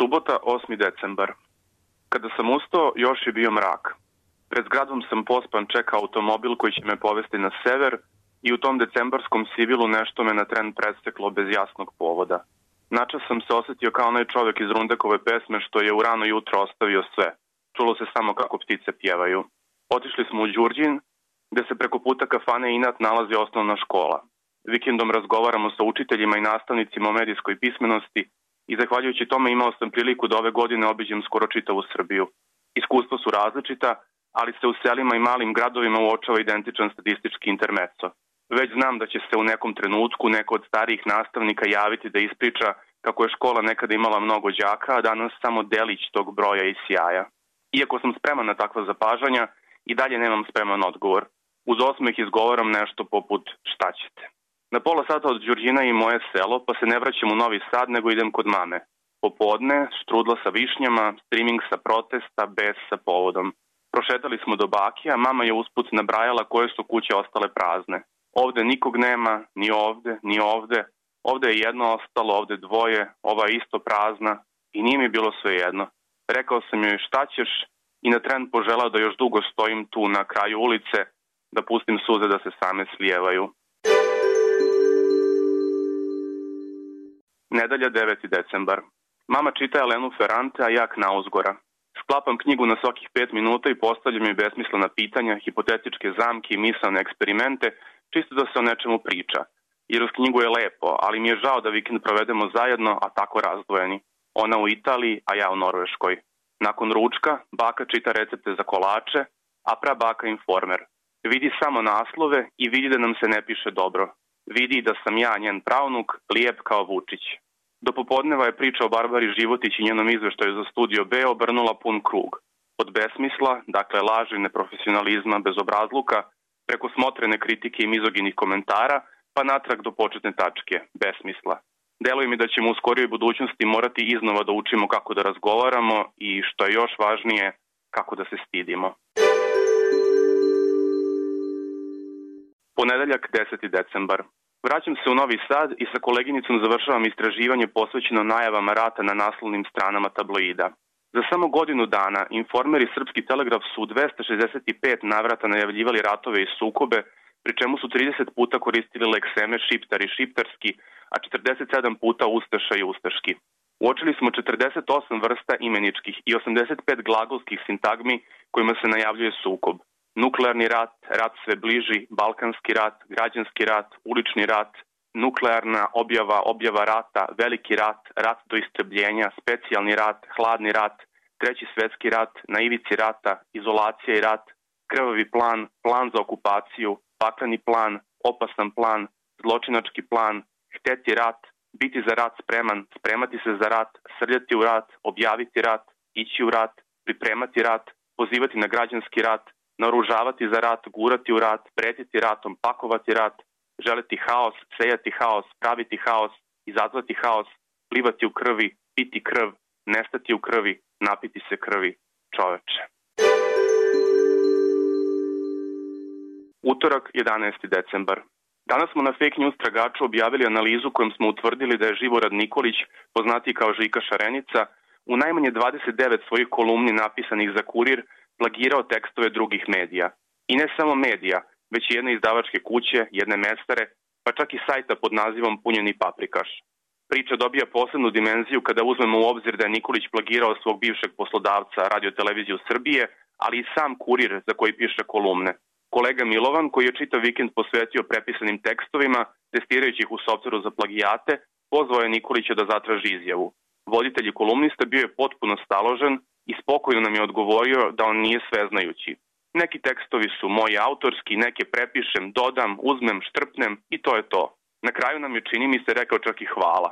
Subota, 8. decembar. Kada sam ustao, još je bio mrak. Pred zgradom sam pospan čekao automobil koji će me povesti na sever i u tom decembarskom sivilu nešto me na tren presteklo bez jasnog povoda. Načas sam se osetio kao onaj čovjek iz Rundekove pesme što je u rano jutro ostavio sve. Čulo se samo kako ptice pjevaju. Otišli smo u Đurđin, gde se preko puta kafane Inat nalazi osnovna škola. Vikendom razgovaramo sa učiteljima i nastavnicima o medijskoj pismenosti i zahvaljujući tome imao sam priliku da ove godine obiđem skoro čitavu Srbiju. Iskustva su različita, ali se u selima i malim gradovima uočava identičan statistički intermeco. Već znam da će se u nekom trenutku neko od starijih nastavnika javiti da ispriča kako je škola nekada imala mnogo đaka, a danas samo delić tog broja i sjaja. Iako sam spreman na takva zapažanja, i dalje nemam spreman odgovor. Uz osmeh izgovaram nešto poput šta ćete. Na pola sata od Đurđina i moje selo, pa se ne vraćam u Novi Sad, nego idem kod mame. Popodne, štrudla sa višnjama, streaming sa protesta, bez sa povodom. Prošetali smo do Bakija, mama je usput nabrajala koje su kuće ostale prazne. Ovde nikog nema, ni ovde, ni ovde. Ovde je jedno ostalo, ovde dvoje, ova je isto prazna i nije mi bilo sve jedno. Rekao sam joj šta ćeš i na tren poželao da još dugo stojim tu na kraju ulice, da pustim suze da se same slijevaju. Nedelja 9. decembar. Mama čita Elenu Ferrante, a ja Knausgora. Sklapam knjigu na svakih pet minuta i postavljam joj besmislena pitanja, hipotetičke zamke i misalne eksperimente, čisto da se o nečemu priča. Jer uz knjigu je lepo, ali mi je žao da vikend provedemo zajedno, a tako razdvojeni. Ona u Italiji, a ja u Norveškoj. Nakon ručka, baka čita recepte za kolače, a pra baka informer. Vidi samo naslove i vidi da nam se ne piše dobro. Vidi da sam ja njen pravnuk, lijep kao Vučić. Do popodneva je priča o Barbari Životić i njenom izveštaju za studio B obrnula pun krug. Od besmisla, dakle laži, neprofesionalizma, bezobrazluka, preko smotrene kritike i mizoginih komentara, pa natrag do početne tačke, besmisla. Deluje mi da ćemo u skorijoj budućnosti morati iznova da učimo kako da razgovaramo i, što je još važnije, kako da se stidimo. Ponedeljak 10. decembar. Vraćam se u Novi Sad i sa koleginicom završavam istraživanje posvećeno najavama rata na naslovnim stranama tabloida. Za samo godinu dana Informer i Srpski telegraf su u 265 navrata najavljivali ratove i sukobe, pri čemu su 30 puta koristili lekseme šiptar i šiptarski, a 47 puta ustaša i ustaški. Uočili smo 48 vrsta imeničkih i 85 glagolskih sintagmi kojima se najavljuje sukob nuklearni rat, rat sve bliži, balkanski rat, građanski rat, ulični rat, nuklearna objava, objava rata, veliki rat, rat do istrebljenja, specijalni rat, hladni rat, treći svetski rat, na ivici rata, izolacija i rat, krvavi plan, plan za okupaciju, pakleni plan, opasan plan, zločinački plan, hteti rat, biti za rat spreman, spremati se za rat, srljati u rat, objaviti rat, ići u rat, pripremati rat, pozivati na građanski rat, naružavati za rat, gurati u rat, pretiti ratom, pakovati rat, želeti haos, sejati haos, praviti haos, izazvati haos, plivati u krvi, piti krv, nestati u krvi, napiti se krvi, čoveče. Utorak, 11. decembar. Danas smo na fake news tragaču objavili analizu kojom smo utvrdili da je Živorad Nikolić, poznati kao Žika Šarenica, u najmanje 29 svojih kolumni napisanih za kurir plagirao tekstove drugih medija. I ne samo medija, već i jedne izdavačke kuće, jedne mestare, pa čak i sajta pod nazivom Punjeni paprikaš. Priča dobija posebnu dimenziju kada uzmemo u obzir da je Nikolić plagirao svog bivšeg poslodavca Radio Televiziju Srbije, ali i sam kurir za koji piše kolumne. Kolega Milovan, koji je čitav vikend posvetio prepisanim tekstovima, testirajući ih u softveru za plagijate, pozvao je Nikolića da zatraži izjavu. Voditelj i kolumnista bio je potpuno staložen i spokojno nam je odgovorio da on nije sveznajući. Neki tekstovi su moji autorski, neke prepišem, dodam, uzmem, štrpnem i to je to. Na kraju nam je čini mi se rekao čak i hvala.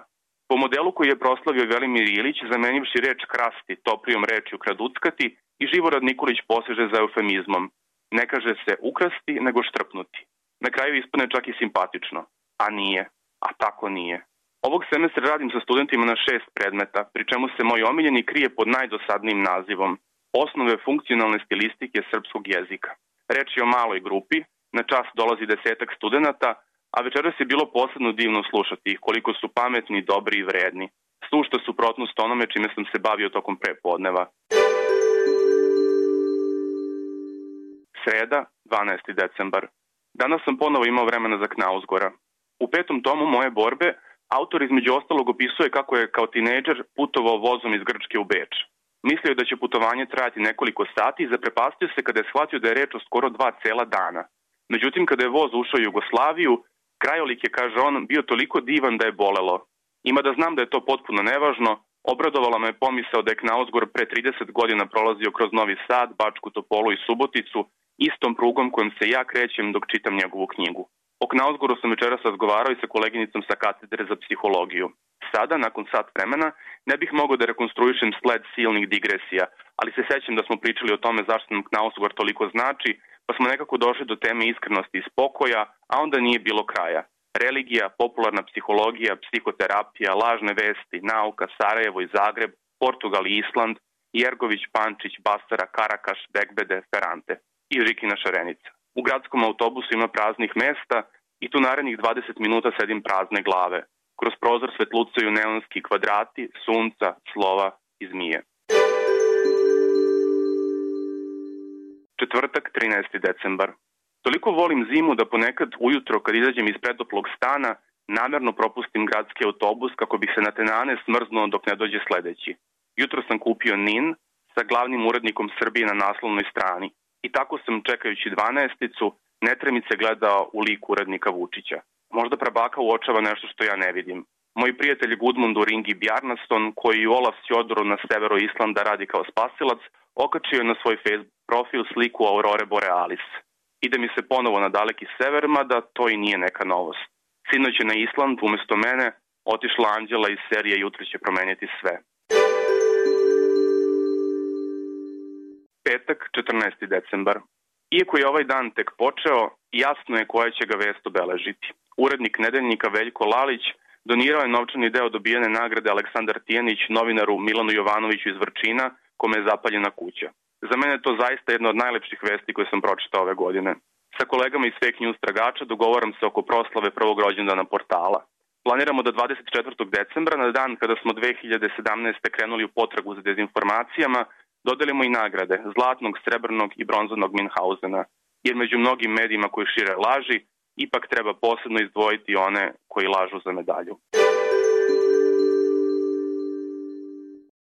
Po modelu koji je proslavio Velimir Ilić, zamenivši reč krasti toplijom rečju kraduckati, i Živorad Nikolić poseže za eufemizmom. Ne kaže se ukrasti, nego štrpnuti. Na kraju ispane čak i simpatično. A nije. A tako nije. Ovog semestra radim sa studentima na šest predmeta, pri čemu se moj omiljeni krije pod najdosadnijim nazivom Osnove funkcionalne stilistike srpskog jezika. Reč je o maloj grupi, na čas dolazi desetak studenta, a večeras je bilo posebno divno slušati ih koliko su pametni, dobri i vredni. sušta suprotnost onome čime sam se bavio tokom prepodneva. Sreda, 12. decembar. Danas sam ponovo imao vremena za Knausgora. U petom tomu moje borbe autor između ostalog opisuje kako je kao tinejdžer putovao vozom iz Grčke u Beč. Mislio je da će putovanje trajati nekoliko sati i zaprepastio se kada je shvatio da je reč o skoro dva cela dana. Međutim, kada je voz ušao u Jugoslaviju, krajolik je, kaže on, bio toliko divan da je bolelo. Ima da znam da je to potpuno nevažno, obradovala me pomisao da je Knausgor pre 30 godina prolazio kroz Novi Sad, Bačku Topolu i Suboticu, istom prugom kojom se ja krećem dok čitam njegovu knjigu. O Knausgoru sam večeras razgovarao i sa koleginicom sa katedre za psihologiju. Sada, nakon sat vremena, ne bih mogao da rekonstruišem sled silnih digresija, ali se sećam da smo pričali o tome zašto nam Knausgor toliko znači, pa smo nekako došli do teme iskrenosti i spokoja, a onda nije bilo kraja. Religija, popularna psihologija, psihoterapija, lažne vesti, nauka, Sarajevo i Zagreb, Portugal i Island, Jergović, Pančić, Bastara, Karakaš, Begbede, Ferrante i Rikina Šarenica. U gradskom autobusu ima praznih mesta i tu narednih 20 minuta sedim prazne glave. Kroz prozor svetlucaju neonski kvadrati, sunca, slova i zmije. Četvrtak, 13. decembar. Toliko volim zimu da ponekad ujutro kad izađem iz predoplog stana namerno propustim gradski autobus kako bih se na tenane smrznuo dok ne dođe sledeći. Jutro sam kupio NIN sa glavnim urednikom Srbije na naslovnoj strani i tako sam čekajući dvanaesticu netremice gledao u lik urednika Vučića. Možda prabaka uočava nešto što ja ne vidim. Moj prijatelj Gudmundur Ringi Bjarnaston, koji u Olaf Sjodoru na severu Islanda radi kao spasilac, okačio je na svoj Facebook profil sliku Aurore Borealis. Ide mi se ponovo na daleki sever, mada to i nije neka novost. Sinoć je na Island, umesto mene, otišla Anđela iz serije Jutro će promeniti sve. Petak, 14. decembar. Iako je ovaj dan tek počeo, jasno je koja će ga vest obeležiti. Urednik nedeljnika Veljko Lalić donirao je novčani deo dobijene nagrade Aleksandar Tijanić novinaru Milanu Jovanoviću iz Vrčina, kome je zapaljena kuća. Za mene je to zaista jedna od najlepših vesti koje sam pročitao ove godine. Sa kolegama iz Fake News tragača dogovaram se oko proslave prvog rođendana portala. Planiramo da 24. decembra, na dan kada smo 2017. krenuli u potragu za dezinformacijama, dodelimo i nagrade zlatnog, srebrnog i bronzanog Minhausena, jer među mnogim medijima koji šire laži, ipak treba posebno izdvojiti one koji lažu za medalju.